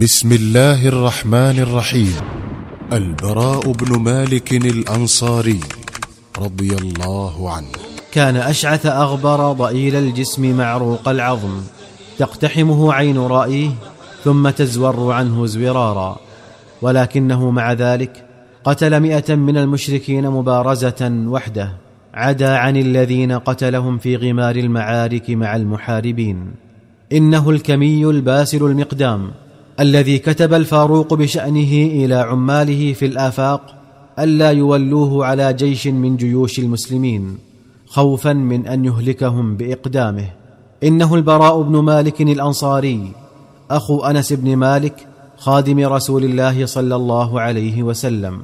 بسم الله الرحمن الرحيم. البراء بن مالك الأنصاري رضي الله عنه. كان أشعث أغبر ضئيل الجسم معروق العظم تقتحمه عين رائيه ثم تزور عنه زورارا. ولكنه مع ذلك قتل مئة من المشركين مبارزة وحده عدا عن الذين قتلهم في غمار المعارك مع المحاربين. إنه الكمي الباسل المقدام. الذي كتب الفاروق بشأنه إلى عماله في الآفاق ألا يولوه على جيش من جيوش المسلمين خوفا من أن يهلكهم بإقدامه. إنه البراء بن مالك الأنصاري أخو أنس بن مالك خادم رسول الله صلى الله عليه وسلم.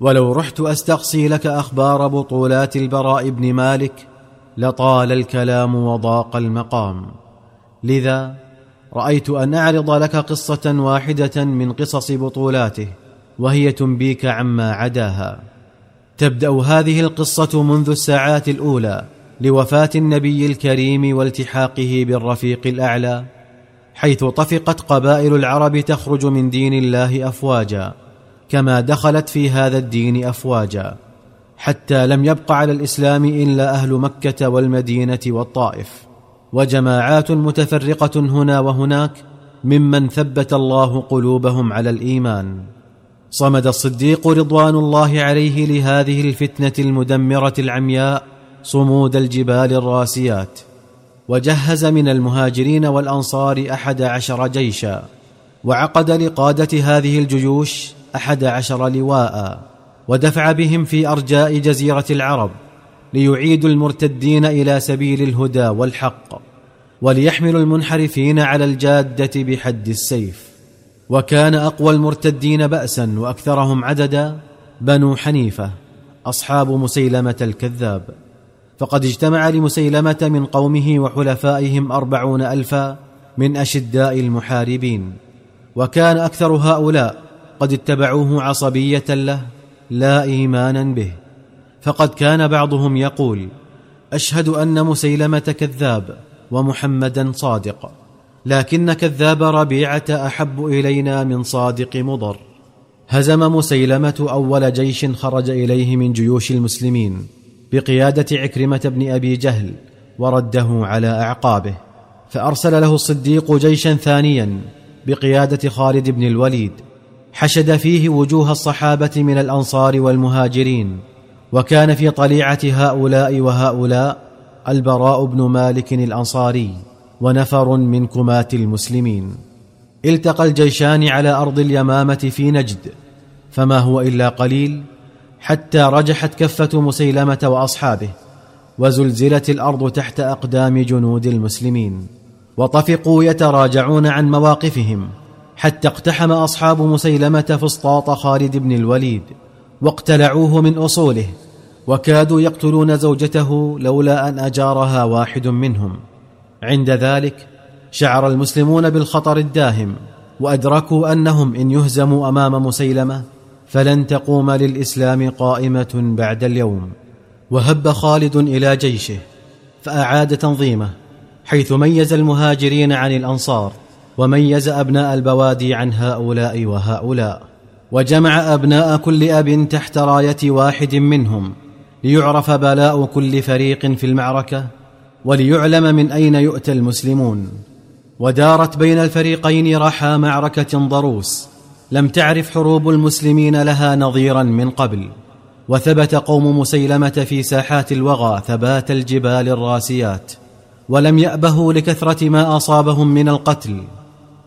ولو رحت أستقصي لك أخبار بطولات البراء بن مالك لطال الكلام وضاق المقام. لذا رأيت أن أعرض لك قصة واحدة من قصص بطولاته وهي تنبيك عما عداها. تبدأ هذه القصة منذ الساعات الأولى لوفاة النبي الكريم والتحاقه بالرفيق الأعلى حيث طفقت قبائل العرب تخرج من دين الله أفواجا كما دخلت في هذا الدين أفواجا حتى لم يبق على الإسلام إلا أهل مكة والمدينة والطائف. وجماعات متفرقة هنا وهناك ممن ثبت الله قلوبهم على الإيمان. صمد الصديق رضوان الله عليه لهذه الفتنة المدمرة العمياء صمود الجبال الراسيات. وجهز من المهاجرين والأنصار أحد عشر جيشا. وعقد لقادة هذه الجيوش أحد عشر لواء ودفع بهم في أرجاء جزيرة العرب. ليعيدوا المرتدين إلى سبيل الهدى والحق وليحملوا المنحرفين على الجادة بحد السيف. وكان أقوى المرتدين باسا وأكثرهم عددا بنو حنيفة أصحاب مسيلمة الكذاب. فقد اجتمع لمسيلمة من قومه وحلفائهم أربعون ألفا من أشداء المحاربين. وكان أكثر هؤلاء قد اتبعوه عصبية له لا ايمانا به. فقد كان بعضهم يقول أشهد أن مسيلمة كذاب ومحمدا صادق لكن كذاب ربيعة أحب إلينا من صادق مضر. هزم مسيلمة أول جيش خرج إليه من جيوش المسلمين بقيادة عكرمة بن أبي جهل ورده على أعقابه فأرسل له الصديق جيشا ثانيا بقيادة خالد بن الوليد حشد فيه وجوه الصحابة من الأنصار والمهاجرين. وكان في طليعة هؤلاء وهؤلاء البراء بن مالك الأنصاري ونفر من كماة المسلمين. التقى الجيشان على أرض اليمامة في نجد فما هو إلا قليل حتى رجحت كفة مسيلمة وأصحابه وزلزلت الأرض تحت أقدام جنود المسلمين. وطفقوا يتراجعون عن مواقفهم حتى اقتحم أصحاب مسيلمة فسطاط خالد بن الوليد. واقتلعوه من أصوله وكادوا يقتلون زوجته لولا أن أجارها واحد منهم. عند ذلك شعر المسلمون بالخطر الداهم وأدركوا أنهم إن يهزموا أمام مسيلمة فلن تقوم للإسلام قائمة بعد اليوم. وهب خالد إلى جيشه فأعاد تنظيمه حيث ميز المهاجرين عن الأنصار وميز أبناء البوادي عن هؤلاء وهؤلاء. وجمع أبناء كل أب تحت راية واحد منهم ليعرف بلاء كل فريق في المعركة وليعلم من أين يؤتى المسلمون. ودارت بين الفريقين رحى معركة ضروس لم تعرف حروب المسلمين لها نظيرا من قبل. وثبت قوم مسيلمة في ساحات الوغى ثبات الجبال الراسيات ولم يأبهوا لكثرة ما أصابهم من القتل.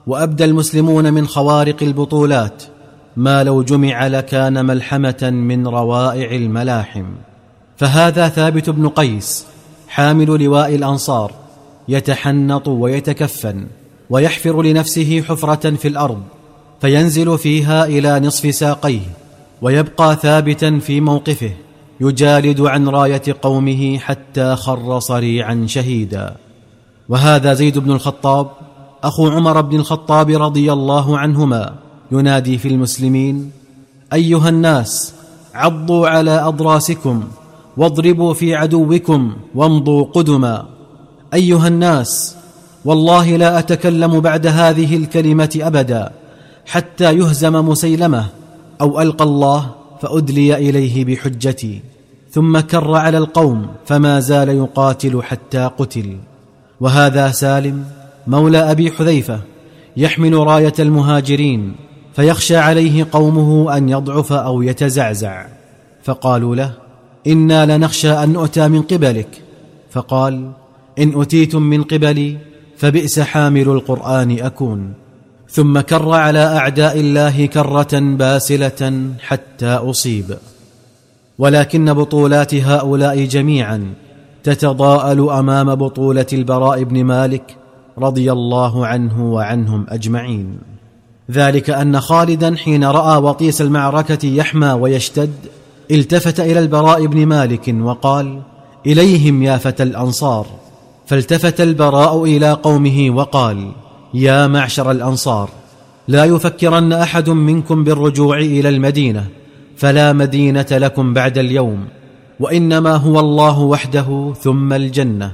وأبدى المسلمون من خوارق البطولات ما لو جمع لكان ملحمة من روائع الملاحم. فهذا ثابت بن قيس حامل لواء الأنصار يتحنط ويتكفن ويحفر لنفسه حفرة في الأرض فينزل فيها إلى نصف ساقيه ويبقى ثابتا في موقفه يجالد عن راية قومه حتى خر صريعا شهيدا. وهذا زيد بن الخطاب أخو عمر بن الخطاب رضي الله عنهما ينادي في المسلمين أيها الناس عضوا على أضراسكم واضربوا في عدوكم وامضوا قدما. أيها الناس والله لا أتكلم بعد هذه الكلمة أبدا حتى يهزم مسيلمة أو ألقى الله فأدلي إليه بحجتي. ثم كر على القوم فما زال يقاتل حتى قتل. وهذا سالم مولى أبي حذيفة يحمل راية المهاجرين. فيخشى عليه قومه أن يضعف أو يتزعزع. فقالوا له إنا لنخشى أن نؤتى من قبلك. فقال إن اتيتم من قبلي فبئس حامل القرآن أكون. ثم كر على أعداء الله كرة باسلة حتى أصيب. ولكن بطولات هؤلاء جميعا تتضاءل أمام بطولة البراء بن مالك رضي الله عنه وعنهم أجمعين. ذلك أن خالدا حين رأى وطيس المعركة يحمى ويشتد التفت إلى البراء بن مالك وقال إليهم يا فتى الأنصار. فالتفت البراء إلى قومه وقال يا معشر الأنصار لا يفكرن أحد منكم بالرجوع إلى المدينة فلا مدينة لكم بعد اليوم وإنما هو الله وحده ثم الجنة.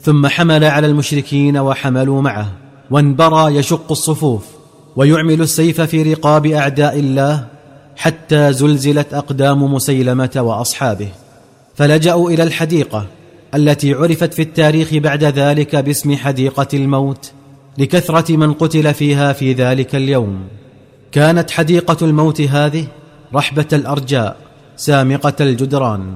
ثم حمل على المشركين وحملوا معه وانبرى يشق الصفوف. ويعمل السيف في رقاب أعداء الله حتى زلزلت أقدام مسيلمة وأصحابه. فلجأوا إلى الحديقة التي عرفت في التاريخ بعد ذلك باسم حديقة الموت لكثرة من قتل فيها في ذلك اليوم. كانت حديقة الموت هذه رحبة الأرجاء سامقة الجدران.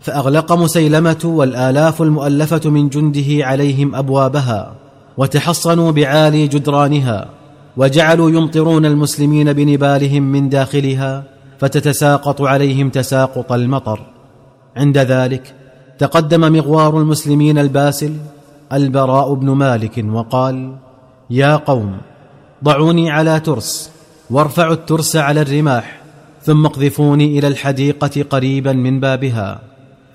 فأغلق مسيلمة والآلاف المؤلفة من جنده عليهم أبوابها وتحصنوا بعالي جدرانها. وجعلوا يمطرون المسلمين بنبالهم من داخلها فتتساقط عليهم تساقط المطر. عند ذلك تقدم مغوار المسلمين الباسل البراء بن مالك وقال يا قوم ضعوني على ترس وارفعوا الترس على الرماح ثم اقذفوني إلى الحديقة قريبا من بابها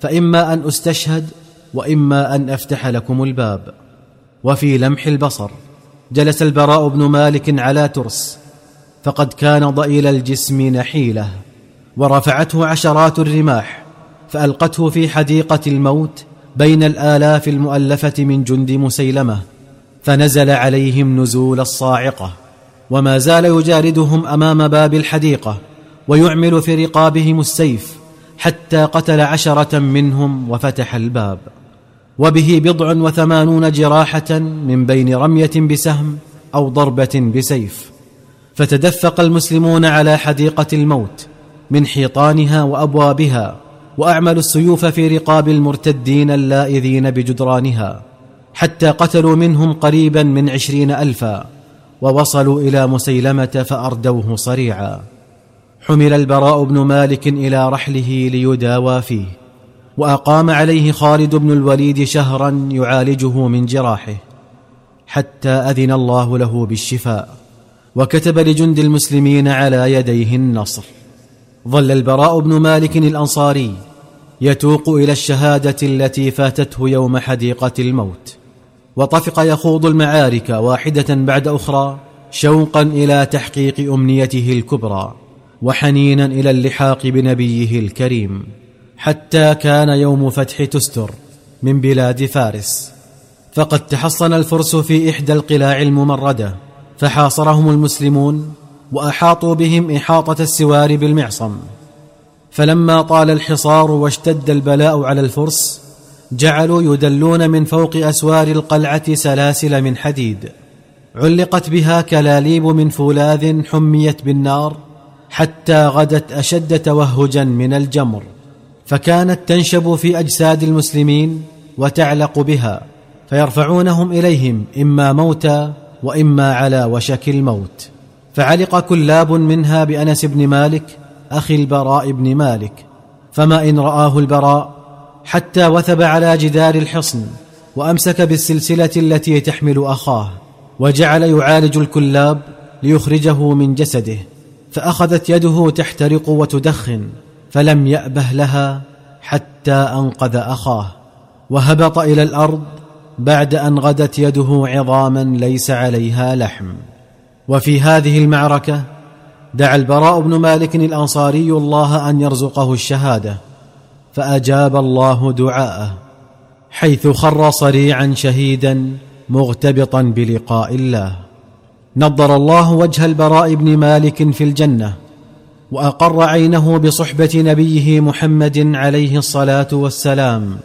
فإما أن أستشهد وإما أن أفتح لكم الباب. وفي لمح البصر جلس البراء بن مالك على ترس فقد كان ضئيل الجسم نحيله ورفعته عشرات الرماح فألقته في حديقة الموت بين الآلاف المؤلفة من جند مسيلمة فنزل عليهم نزول الصاعقة وما زال يجاردهم أمام باب الحديقة ويعمل في رقابهم السيف حتى قتل عشرة منهم وفتح الباب. وبه بضع وثمانون جراحة من بين رمية بسهم أو ضربة بسيف. فتدفق المسلمون على حديقة الموت من حيطانها وأبوابها واعملوا السيوف في رقاب المرتدين اللائذين بجدرانها حتى قتلوا منهم قريبا من عشرين الفا ووصلوا إلى مسيلمة فأردوه صريعا. حمل البراء بن مالك إلى رحله ليداوى فيه. وأقام عليه خالد بن الوليد شهرا يعالجه من جراحه حتى أذن الله له بالشفاء وكتب لجند المسلمين على يديه النصر. ظل البراء بن مالك الأنصاري يتوق إلى الشهادة التي فاتته يوم حديقة الموت. وطفق يخوض المعارك واحدة بعد أخرى شوقا إلى تحقيق أمنيته الكبرى وحنينا إلى اللحاق بنبيه الكريم. حتى كان يوم فتح تستر من بلاد فارس. فقد تحصن الفرس في إحدى القلاع الممردة فحاصرهم المسلمون وأحاطوا بهم إحاطة السوار بالمعصم. فلما طال الحصار واشتد البلاء على الفرس جعلوا يدلون من فوق أسوار القلعة سلاسل من حديد. علقت بها كلاليب من فولاذ حميت بالنار حتى غدت أشد توهجا من الجمر. فكانت تنشب في أجساد المسلمين وتعلق بها فيرفعونهم إليهم إما موتى وإما على وشك الموت. فعلق كلاب منها بأنس بن مالك أخي البراء بن مالك. فما إن رآه البراء حتى وثب على جدار الحصن وأمسك بالسلسلة التي تحمل أخاه وجعل يعالج الكلاب ليخرجه من جسده. فأخذت يده تحترق وتدخن. فلم يأبه لها حتى أنقذ أخاه وهبط إلى الأرض بعد أن غدت يده عظاما ليس عليها لحم. وفي هذه المعركة دعا البراء بن مالك الأنصاري الله أن يرزقه الشهادة فأجاب الله دعاءه حيث خر صريعا شهيدا مغتبطا بلقاء الله. نضر الله وجه البراء بن مالك في الجنة وأقر عينه بصحبة نبيه محمد عليه الصلاة والسلام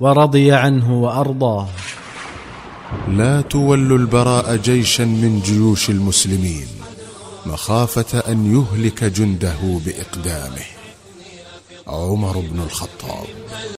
ورضي عنه وأرضاه. لا تولوا البراء جيشا من جيوش المسلمين مخافة أن يهلك جنده بإقدامه. عمر بن الخطاب.